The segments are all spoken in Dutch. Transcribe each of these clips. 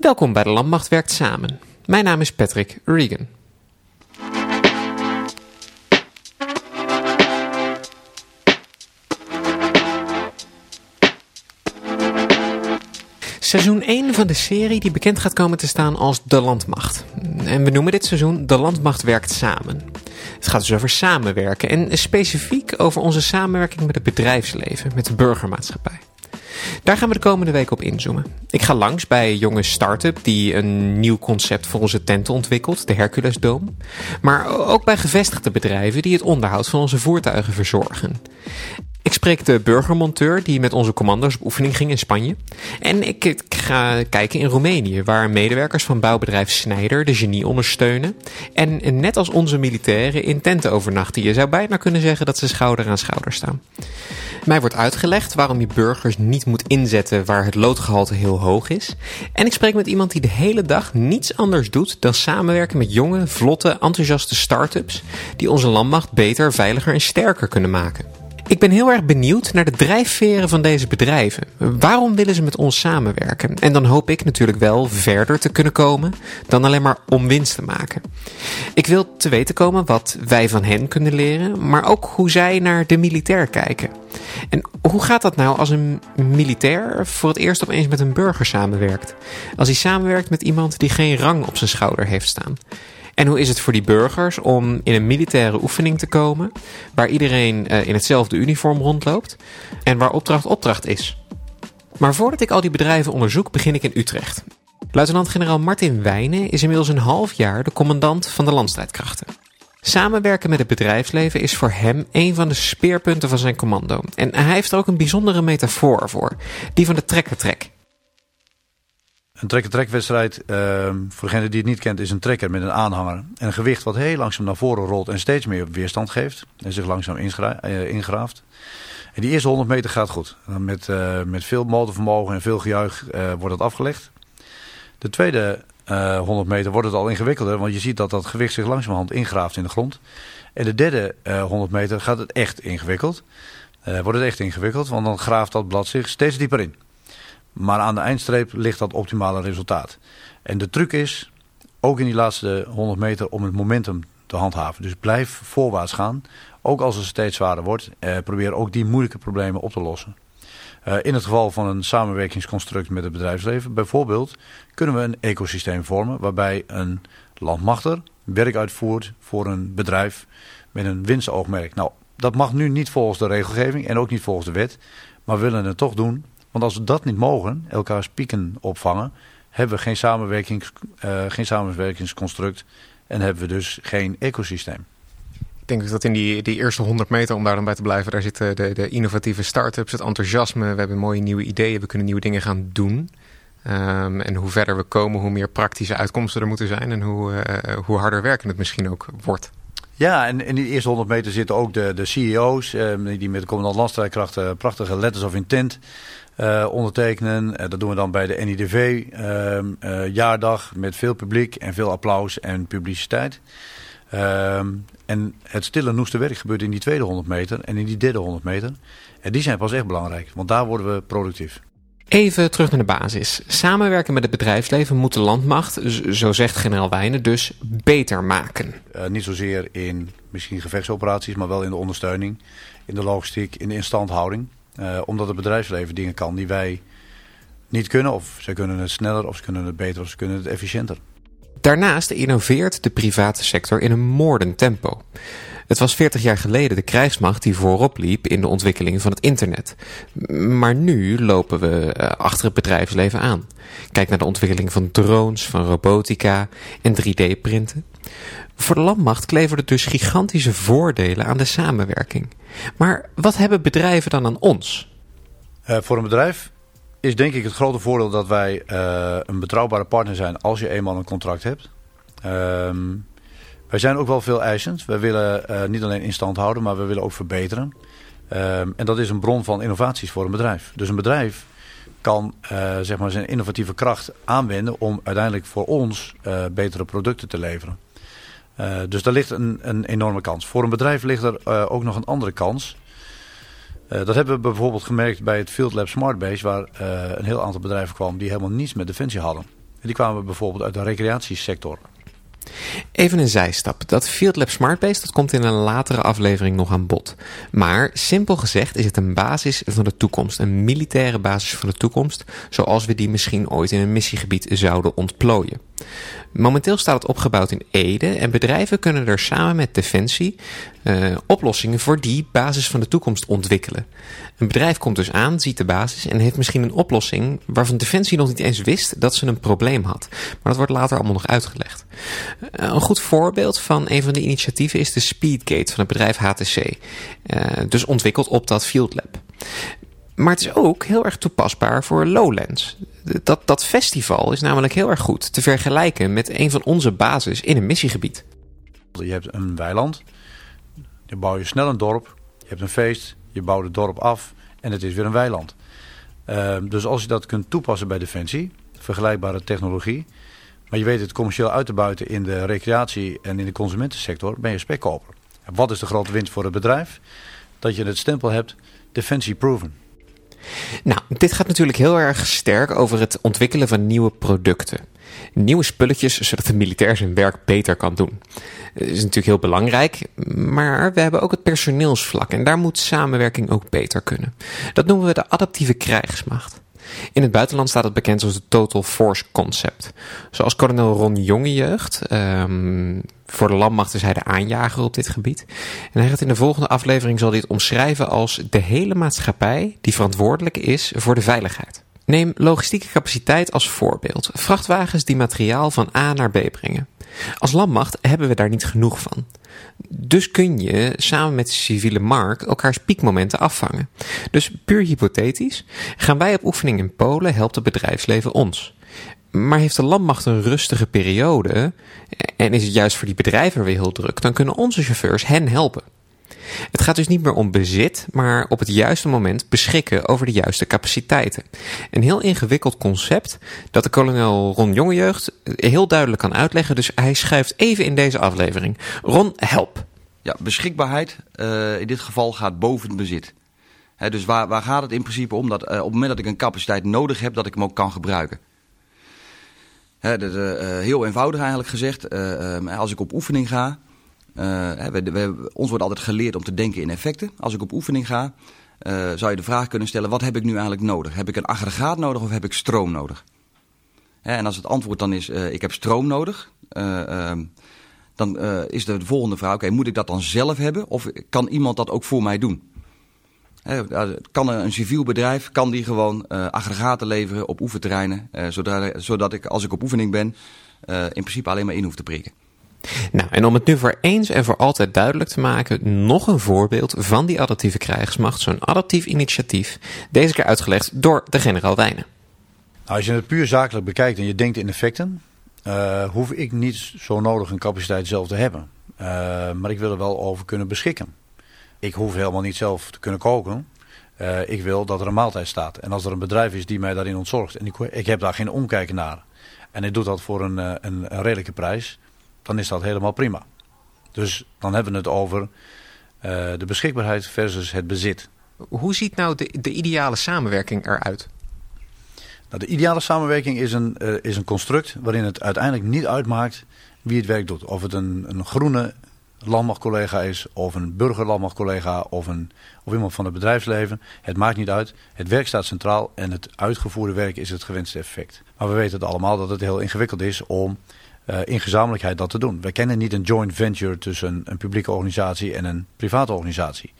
Welkom bij de Landmacht Werkt Samen. Mijn naam is Patrick Regan. Seizoen 1 van de serie die bekend gaat komen te staan als De Landmacht. En we noemen dit seizoen De Landmacht Werkt Samen. Het gaat dus over samenwerken en specifiek over onze samenwerking met het bedrijfsleven, met de burgermaatschappij. Daar gaan we de komende week op inzoomen. Ik ga langs bij een jonge start-up die een nieuw concept voor onze tenten ontwikkelt, de Herculesdoom. Maar ook bij gevestigde bedrijven die het onderhoud van onze voertuigen verzorgen. Ik spreek de burgermonteur die met onze commando's op oefening ging in Spanje. En ik ga kijken in Roemenië, waar medewerkers van bouwbedrijf Snijder de genie ondersteunen. En net als onze militairen in tenten overnachten. Je zou bijna kunnen zeggen dat ze schouder aan schouder staan. Mij wordt uitgelegd waarom je burgers niet moet inzetten waar het loodgehalte heel hoog is. En ik spreek met iemand die de hele dag niets anders doet dan samenwerken met jonge, vlotte, enthousiaste start-ups die onze landmacht beter, veiliger en sterker kunnen maken. Ik ben heel erg benieuwd naar de drijfveren van deze bedrijven. Waarom willen ze met ons samenwerken? En dan hoop ik natuurlijk wel verder te kunnen komen dan alleen maar om winst te maken. Ik wil te weten komen wat wij van hen kunnen leren, maar ook hoe zij naar de militair kijken. En hoe gaat dat nou als een militair voor het eerst opeens met een burger samenwerkt? Als hij samenwerkt met iemand die geen rang op zijn schouder heeft staan? En hoe is het voor die burgers om in een militaire oefening te komen, waar iedereen uh, in hetzelfde uniform rondloopt en waar opdracht opdracht is? Maar voordat ik al die bedrijven onderzoek, begin ik in Utrecht. Luitenant-generaal Martin Wijnen is inmiddels een half jaar de commandant van de landstrijdkrachten. Samenwerken met het bedrijfsleven is voor hem een van de speerpunten van zijn commando. En hij heeft er ook een bijzondere metafoor voor, die van de trekkertrek. Een trekker-trekwedstrijd, uh, voor degene die het niet kent, is een trekker met een aanhanger. En een gewicht wat heel langzaam naar voren rolt en steeds meer weerstand geeft. En zich langzaam uh, ingraaft. En die eerste 100 meter gaat goed. Met, uh, met veel motorvermogen en veel gejuich uh, wordt het afgelegd. De tweede 100 meter wordt het al ingewikkelder, want je ziet dat dat gewicht zich langzamerhand ingraaft in de grond. En de derde 100 meter gaat het echt ingewikkeld. wordt het echt ingewikkeld, want dan graaft dat blad zich steeds dieper in. Maar aan de eindstreep ligt dat optimale resultaat. En de truc is, ook in die laatste 100 meter, om het momentum te handhaven. Dus blijf voorwaarts gaan. Ook als het steeds zwaarder wordt, eh, probeer ook die moeilijke problemen op te lossen. Uh, in het geval van een samenwerkingsconstruct met het bedrijfsleven, bijvoorbeeld, kunnen we een ecosysteem vormen waarbij een landmachter werk uitvoert voor een bedrijf met een winstoogmerk. Nou, dat mag nu niet volgens de regelgeving en ook niet volgens de wet, maar we willen het toch doen want als we dat niet mogen, elkaars pieken opvangen, hebben we geen, samenwerkings, uh, geen samenwerkingsconstruct en hebben we dus geen ecosysteem. Ik denk dat in die, die eerste 100 meter, om daar dan bij te blijven, daar zitten de, de innovatieve start-ups, het enthousiasme. We hebben mooie nieuwe ideeën, we kunnen nieuwe dingen gaan doen. Um, en hoe verder we komen, hoe meer praktische uitkomsten er moeten zijn en hoe, uh, hoe harder werken het misschien ook wordt. Ja, en in die eerste 100 meter zitten ook de, de CEO's, uh, die met de commandant landstrijdkrachten prachtige letters of intent uh, ondertekenen. Uh, dat doen we dan bij de NIDV ehm, jaardag met veel publiek en veel applaus en publiciteit. Ehm, en het stille noeste werk gebeurt in die tweede 100 meter en in die derde 100 meter. En die zijn pas echt belangrijk, want daar worden we productief. Even terug naar de basis. Samenwerken met het bedrijfsleven moet de landmacht, zo zegt generaal Wijnen, dus beter maken. Uh, niet zozeer in misschien gevechtsoperaties, maar wel in de ondersteuning, in de logistiek, in de instandhouding. Uh, omdat het bedrijfsleven dingen kan die wij niet kunnen. Of ze kunnen het sneller, of ze kunnen het beter, of ze kunnen het efficiënter. Daarnaast innoveert de private sector in een moordend tempo. Het was 40 jaar geleden de krijgsmacht die voorop liep in de ontwikkeling van het internet. Maar nu lopen we uh, achter het bedrijfsleven aan. Kijk naar de ontwikkeling van drones, van robotica en 3D-printen. Voor de landmacht kleveren dus gigantische voordelen aan de samenwerking. Maar wat hebben bedrijven dan aan ons? Uh, voor een bedrijf is denk ik het grote voordeel dat wij uh, een betrouwbare partner zijn als je eenmaal een contract hebt. Um, wij zijn ook wel veel eisend. Wij willen uh, niet alleen in stand houden, maar we willen ook verbeteren. Um, en dat is een bron van innovaties voor een bedrijf. Dus een bedrijf kan zeg maar zijn innovatieve kracht aanwenden om uiteindelijk voor ons betere producten te leveren. Dus daar ligt een, een, enorme kans. Voor een bedrijf ligt er ook nog een andere kans. Dat hebben we bijvoorbeeld gemerkt bij het Field Lab Smart Base, waar een heel aantal bedrijven kwamen die helemaal niets met defensie hadden. die kwamen bijvoorbeeld uit de recreatiesector. Even een zijstap. Dat Field Lab Smartbase dat komt in een latere aflevering nog aan bod. Maar simpel gezegd is het een basis van de toekomst. Een militaire basis van de toekomst. Zoals we die misschien ooit in een missiegebied zouden ontplooien. Momenteel staat het opgebouwd in Ede en bedrijven kunnen er samen met Defensie uh, oplossingen voor die basis van de toekomst ontwikkelen. Een bedrijf komt dus aan, ziet de basis en heeft misschien een oplossing waarvan Defensie nog niet eens wist dat ze een probleem had. Maar dat wordt later allemaal nog uitgelegd. Uh, een goed voorbeeld van een van de initiatieven is de Speedgate van het bedrijf HTC. Uh, dus ontwikkeld op dat Field Lab. Maar het is ook heel erg toepasbaar voor Lowlands. Dat, dat festival is namelijk heel erg goed te vergelijken met een van onze bases in een missiegebied. Je hebt een weiland, dan bouw je snel een dorp, je hebt een feest, je bouwt het dorp af en het is weer een weiland. Uh, dus als je dat kunt toepassen bij Defensie, vergelijkbare technologie, maar je weet het commercieel uit te buiten in de recreatie en in de consumentensector, ben je spekkoper. Wat is de grote winst voor het bedrijf? Dat je het stempel hebt, Defensie proven. Nou, dit gaat natuurlijk heel erg sterk over het ontwikkelen van nieuwe producten. Nieuwe spulletjes, zodat de militair zijn werk beter kan doen. Dat is natuurlijk heel belangrijk, maar we hebben ook het personeelsvlak en daar moet samenwerking ook beter kunnen. Dat noemen we de adaptieve krijgsmacht. In het buitenland staat het bekend als het Total Force Concept. Zoals kolonel Ron Jongejeugd, um, voor de landmacht is hij de aanjager op dit gebied. En hij gaat in de volgende aflevering zal dit omschrijven als de hele maatschappij die verantwoordelijk is voor de veiligheid. Neem logistieke capaciteit als voorbeeld. Vrachtwagens die materiaal van A naar B brengen. Als landmacht hebben we daar niet genoeg van. Dus kun je samen met de civiele markt elkaars piekmomenten afvangen. Dus puur hypothetisch, gaan wij op oefening in Polen, helpt het bedrijfsleven ons. Maar heeft de landmacht een rustige periode en is het juist voor die bedrijven weer heel druk, dan kunnen onze chauffeurs hen helpen. Het gaat dus niet meer om bezit, maar op het juiste moment beschikken over de juiste capaciteiten. Een heel ingewikkeld concept dat de kolonel Ron Jongejeugd heel duidelijk kan uitleggen, dus hij schuift even in deze aflevering. Ron, help. Ja, beschikbaarheid uh, in dit geval gaat boven het bezit. Dus waar, waar gaat het in principe om? Dat uh, op het moment dat ik een capaciteit nodig heb, dat ik hem ook kan gebruiken. He, uh, heel eenvoudig eigenlijk gezegd. als ik op oefening ga, we, we, ons wordt altijd geleerd om te denken in effecten. Als ik op oefening ga, uh, zou je de vraag kunnen stellen: wat heb ik nu eigenlijk nodig? Heb ik een aggregaat nodig of heb ik stroom nodig? en als het antwoord dan is: uh, ik heb stroom nodig, ehm, dan is de volgende vraag: oké, moet ik dat dan zelf hebben of kan iemand dat ook voor mij doen? kan een civiel bedrijf kan die gewoon aggregaten leveren op oefenterreinen, zodat, zodat ik als ik op oefening ben in principe alleen maar in hoef te prikken. Nou, en om het nu voor eens en voor altijd duidelijk te maken, nog een voorbeeld van die adaptieve krijgsmacht, zo'n adaptief initiatief, deze keer uitgelegd door de generaal Wijnen. Nou, als je het puur zakelijk bekijkt en je denkt in effecten, uh, hoef ik niet zo nodig een capaciteit zelf te hebben. Uh, maar ik wil er wel over kunnen beschikken. Ik hoef helemaal niet zelf te kunnen koken. Uh, ik wil dat er een maaltijd staat. En als er een bedrijf is die mij daarin ontzorgt en ik, ik heb daar geen omkijken naar. En ik doe dat voor een, een, een redelijke prijs dan is dat helemaal prima. Dus dan hebben we het over uh, de beschikbaarheid versus het bezit. Hoe ziet nou de, de ideale samenwerking eruit? Nou, de ideale samenwerking is een, uh, is een construct waarin het uiteindelijk niet uitmaakt wie het werk doet. Of het een, een groene landmachtcollega is, of een burgerlandmachtcollega, of, een, of iemand van het bedrijfsleven. Het maakt niet uit. Het werk staat centraal en het uitgevoerde werk is het gewenste effect. Maar we weten het allemaal dat het heel ingewikkeld is om in gezamenlijkheid dat te doen. We kennen niet een joint venture tussen een, publieke organisatie en een private organisatie.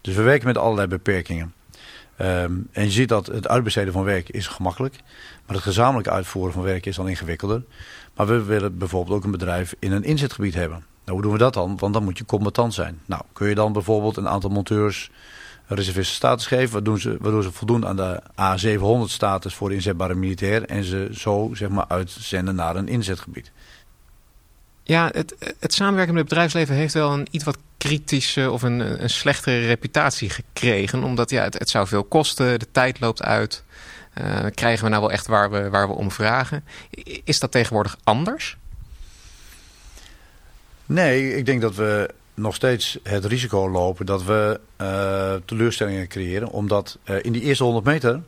Dus we werken met allerlei beperkingen. Um, en je ziet dat het uitbesteden van werk is gemakkelijk. Maar het gezamenlijk uitvoeren van werk is dan ingewikkelder. Maar we willen bijvoorbeeld ook een bedrijf in een inzetgebied hebben. Nou, hoe doen we dat dan? Want dan moet je combatant zijn. Nou, kun je dan bijvoorbeeld een aantal monteurs reservisten status geven... waardoor ze, waardoor ze voldoen aan de A700 status voor de inzetbare militair... en ze zo zeg maar uitzenden naar een inzetgebied. Ja, het, het samenwerken met het bedrijfsleven heeft wel een iets wat kritische of een, een slechtere reputatie gekregen. Omdat ja, het, het zou veel kosten, de tijd loopt uit. Uh, krijgen we nou wel echt waar we, waar we om vragen? Is dat tegenwoordig anders? Nee, ik denk dat we nog steeds het risico lopen dat we uh, teleurstellingen creëren. Omdat uh, in die eerste 100 meter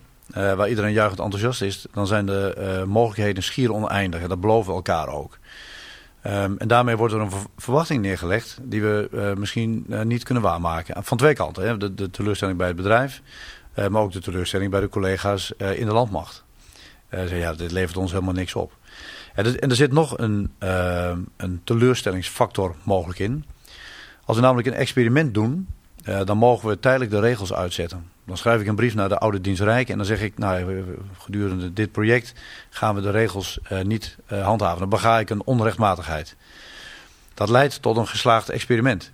waar iedereen juichend enthousiast is, dan zijn de mogelijkheden schier oneindig. En dat beloven we elkaar ook. Ehm, en daarmee wordt er een verwachting neergelegd die we misschien niet kunnen waarmaken. Van twee kanten. Hè. De, teleurstelling bij het bedrijf, maar ook de teleurstelling bij de collega's in de landmacht. Ja, dit levert ons helemaal niks op. En er, zit nog een, een teleurstellingsfactor mogelijk in. Als we namelijk een experiment doen, uh, dan mogen we tijdelijk de regels uitzetten. Dan schrijf ik een brief naar de oude dienst Rijk en dan zeg ik, nou, gedurende dit project gaan we de regels uh, niet handhaven. Dan bega ik een onrechtmatigheid. Dat leidt tot een geslaagd experiment.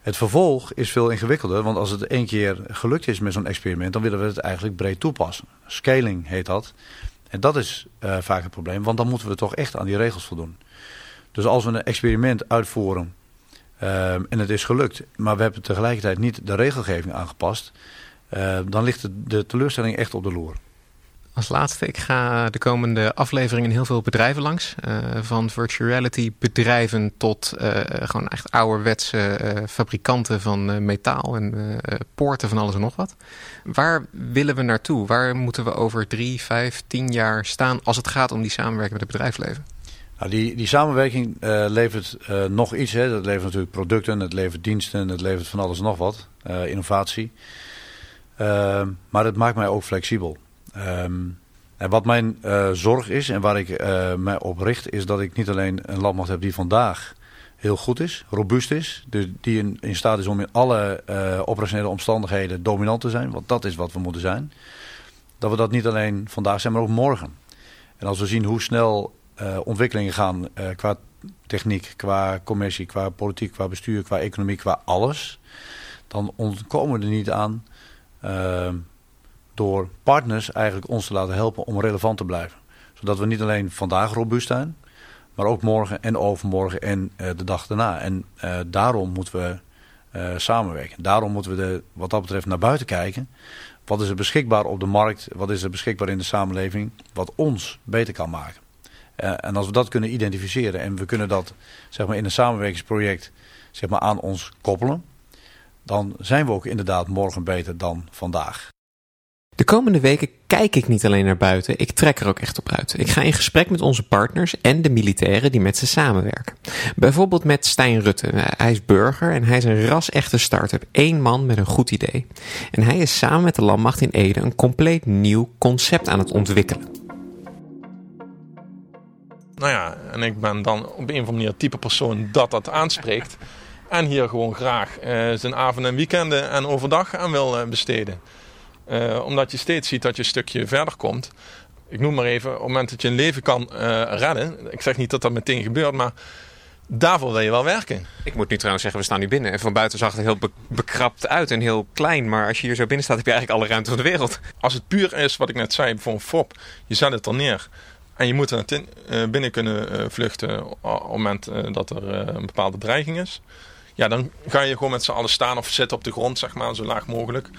Het vervolg is veel ingewikkelder, want als het één keer gelukt is met zo'n experiment, dan willen we het eigenlijk breed toepassen. Scaling heet dat. En dat is vaak het probleem, want dan moeten we toch echt aan die regels voldoen. Dus als we een experiment uitvoeren uh, en het is gelukt, maar we hebben tegelijkertijd niet de regelgeving aangepast, uh, dan ligt de, teleurstelling echt op de loer. Als laatste, ik ga de komende afleveringen heel veel bedrijven langs. Uh, van virtual reality bedrijven tot uh, gewoon echt ouderwetse uh, fabrikanten van metaal en poorten van alles en nog wat. Waar willen we naartoe? Waar moeten we over drie, vijf, tien jaar staan als het gaat om die samenwerking met het bedrijfsleven? Nou, die, die samenwerking levert nog iets. Hè. Dat levert natuurlijk producten, het levert diensten, het levert van alles nog wat. innovatie. maar het maakt mij ook flexibel. Um, en wat mijn zorg is en waar ik mij op richt, is dat ik niet alleen een landmacht heb die vandaag heel goed is, robuust is. Dus die in, in staat is om in alle operationele omstandigheden dominant te zijn. Want dat is wat we moeten zijn. Dat we dat niet alleen vandaag zijn, maar ook morgen. En als we zien hoe snel ontwikkelingen gaan qua techniek, qua commercie, qua politiek, qua bestuur, qua economie, qua alles. Dan ontkomen we er niet aan ehm, door partners eigenlijk ons te laten helpen om relevant te blijven. Zodat we niet alleen vandaag robuust zijn, maar ook morgen en overmorgen en de dag daarna. En daarom moeten we samenwerken. Daarom moeten we de, wat dat betreft naar buiten kijken. Wat is er beschikbaar op de markt? Wat is er beschikbaar in de samenleving? Wat ons beter kan maken. En als we dat kunnen identificeren en we kunnen dat zeg maar, in een samenwerkingsproject zeg maar, aan ons koppelen. Dan zijn we ook inderdaad morgen beter dan vandaag. De komende weken kijk ik niet alleen naar buiten, ik trek er ook echt op uit. Ik ga in gesprek met onze partners en de militairen die met ze samenwerken. Bijvoorbeeld met Stijn Rutte. Hij is burger en hij is een ras-echte start-up. Eén man met een goed idee. En hij is samen met de landmacht in Ede een compleet nieuw concept aan het ontwikkelen. Nou ja, en ik ben dan op een of andere manier het type persoon dat dat aanspreekt. En hier gewoon graag uh, zijn avond en weekenden en overdag aan wil uh, besteden. Uh, omdat je steeds ziet dat je een stukje verder komt. Ik noem maar even, op het moment dat je een leven kan redden. Ik zeg niet dat dat meteen gebeurt, maar daarvoor wil je wel werken. Ik moet nu trouwens zeggen, we staan nu binnen. En van buiten zag het heel be bekrapt uit en heel klein. Maar als je hier zo binnen staat, heb je eigenlijk alle ruimte van de wereld. Als het puur is, wat ik net zei, voor een FOP. Je zet het er neer. En je moet er uh, binnen kunnen vluchten op het moment dat er een bepaalde dreiging is. Ja, dan ga je gewoon met z'n allen staan of zitten op de grond, zeg maar, zo laag mogelijk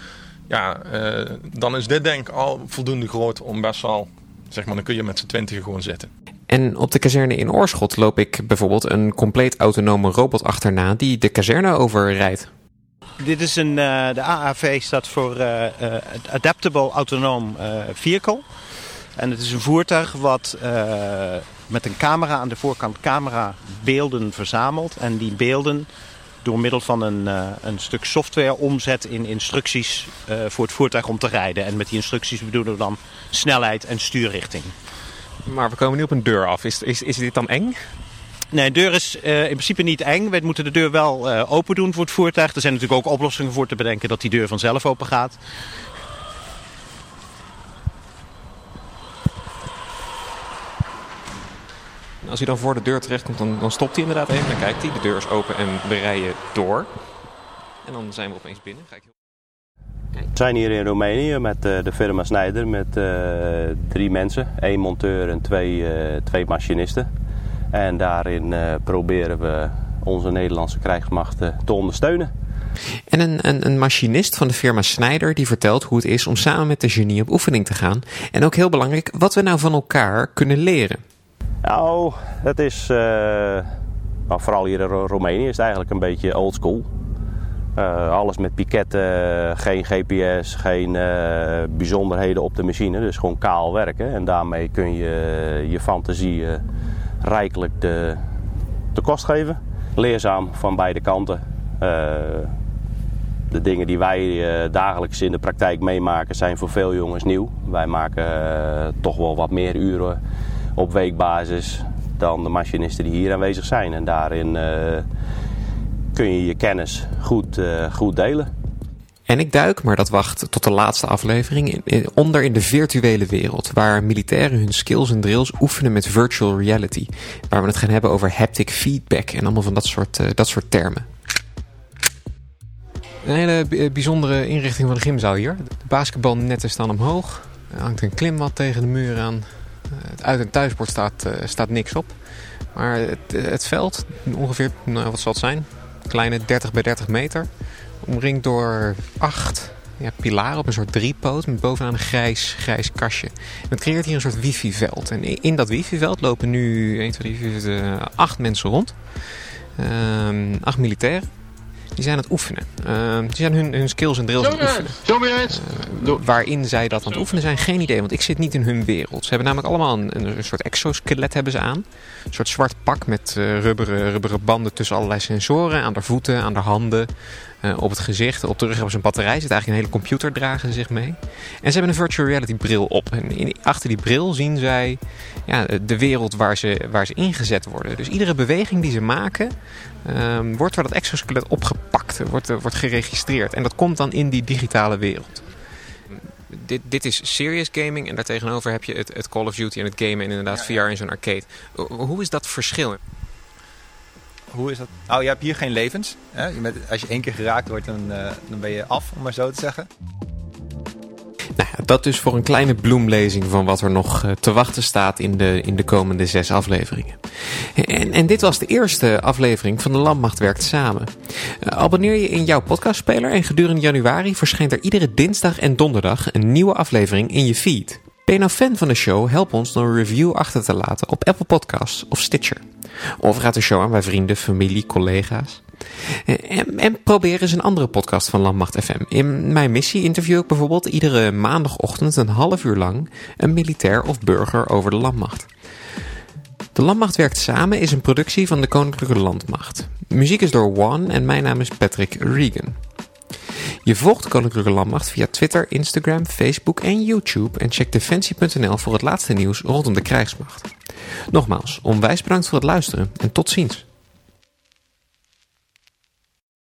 ja, uh, dan is dit denk ik al voldoende groot om best wel, zeg maar, dan kun je met z'n twintig gewoon zitten. En op de kazerne in Oorschot loop ik bijvoorbeeld een compleet autonome robot achterna die de kazerne overrijdt. Dit is een, uh, de AAV staat voor uh, Adaptable Autonoom Vehicle. En het is een voertuig wat met een camera aan de voorkant camera beelden verzamelt. En die beelden door middel van een, uh, een stuk software omzet in instructies uh, voor het voertuig om te rijden. En met die instructies bedoelen we dan snelheid en stuurrichting. Maar we komen nu op een deur af. Is, is, is dit dan eng? Nee, de deur is uh, in principe niet eng. We moeten de deur wel open doen voor het voertuig. Er zijn natuurlijk ook oplossingen voor te bedenken dat die deur vanzelf open gaat. Als hij dan voor de deur terechtkomt, dan, dan stopt hij inderdaad even. Dan kijkt hij, de deur is open en we rijden door. En dan zijn we opeens binnen. Ga ik heel... We zijn hier in Roemenië met uh, de firma Snijder met uh, drie mensen. één monteur en twee, uh, twee machinisten. En daarin proberen we onze Nederlandse krijgsmacht te ondersteunen. En een, een, een, machinist van de firma Snijder die vertelt hoe het is om samen met de genie op oefening te gaan. En ook heel belangrijk, wat we nou van elkaar kunnen leren. Nou, het is, uh, vooral hier in Roemenië is het eigenlijk een beetje old school. Uh, alles met piketten, geen GPS, geen uh, bijzonderheden op de machine. Dus gewoon kaal werken. En daarmee kun je je fantasie rijkelijk de, de kost geven. Leerzaam van beide kanten. de dingen die wij dagelijks in de praktijk meemaken zijn voor veel jongens nieuw. Wij maken toch wel wat meer uren op weekbasis dan de machinisten die hier aanwezig zijn. En daarin kun je je kennis goed, uh, goed delen. En ik duik, maar dat wacht tot de laatste aflevering, in, onder in de virtuele wereld. Waar militairen hun skills en drills oefenen met virtual reality. Waar we het gaan hebben over haptic feedback en allemaal van dat soort, uh, dat soort termen. Een hele bijzondere inrichting van de gymzaal hier. De basketbalnetten staan omhoog. Er hangt een klimmat tegen de muur aan. Het uit- en thuisbord staat, uh, staat niks op. Maar het, het veld, ongeveer, nou, wat zal het zijn? kleine 30 bij 30 meter. Omringd door acht ja, pilaren op een soort driepoot met bovenaan een grijs, grijs kastje. En dat creëert hier een soort wifi-veld. En in dat wifi-veld lopen nu 1, 2, 3, 4, 5, 8 mensen rond. Um, acht militairen. Die zijn aan het oefenen. Uh, die zijn hun, hun skills en drills aan het oefenen. Uh, waarin zij dat aan het oefenen zijn, geen idee. Want ik zit niet in hun wereld. Ze hebben namelijk allemaal een, een soort exoskelet hebben ze aan. Een soort zwart pak met uh, rubberen, rubberen banden tussen allerlei sensoren. Aan de voeten, aan de handen. Uh, op het gezicht. Op de rug hebben ze een batterij. Zit eigenlijk een hele computer dragen ze zich mee. En ze hebben een virtual reality bril op. En in, achter die bril zien zij ja, de wereld waar ze, waar ze ingezet worden. Dus iedere beweging die ze maken... Um, wordt door dat exoskelet opgepakt. Wordt, wordt geregistreerd. En dat komt dan in die digitale wereld. Dit, dit is serious gaming. En daartegenover heb je het, het Call of Duty en het gamen. En inderdaad VR in zo'n arcade. Hoe is dat verschil? Hoe is dat? Nou, je hebt hier geen levens. Hè? Je als je één keer geraakt wordt, dan, uh, dan ben je af, om maar zo te zeggen. Nou, dat dus voor een kleine bloemlezing van wat er nog uh, te wachten staat in de, in de komende zes afleveringen. En, en dit was de eerste aflevering van De Landmacht Werkt Samen. Uh, abonneer je in jouw podcastspeler en gedurende januari verschijnt er iedere dinsdag en donderdag een nieuwe aflevering in je feed. Ben je nou fan van de show? Help ons door een review achter te laten op Apple Podcasts of Stitcher. Of raad de show aan bij vrienden, familie, collega's. En, en probeer eens een andere podcast van Landmacht FM. In mijn missie interview ik bijvoorbeeld iedere maandagochtend een half uur lang een militair of burger over de landmacht. De Landmacht werkt samen is een productie van de Koninklijke Landmacht. Muziek is door One en mijn naam is Patrick Regan. Je volgt Koninklijke Landmacht via Twitter, Instagram, Facebook en YouTube en check defensie.nl voor het laatste nieuws rondom de krijgsmacht. Nogmaals, onwijs bedankt voor het luisteren en tot ziens.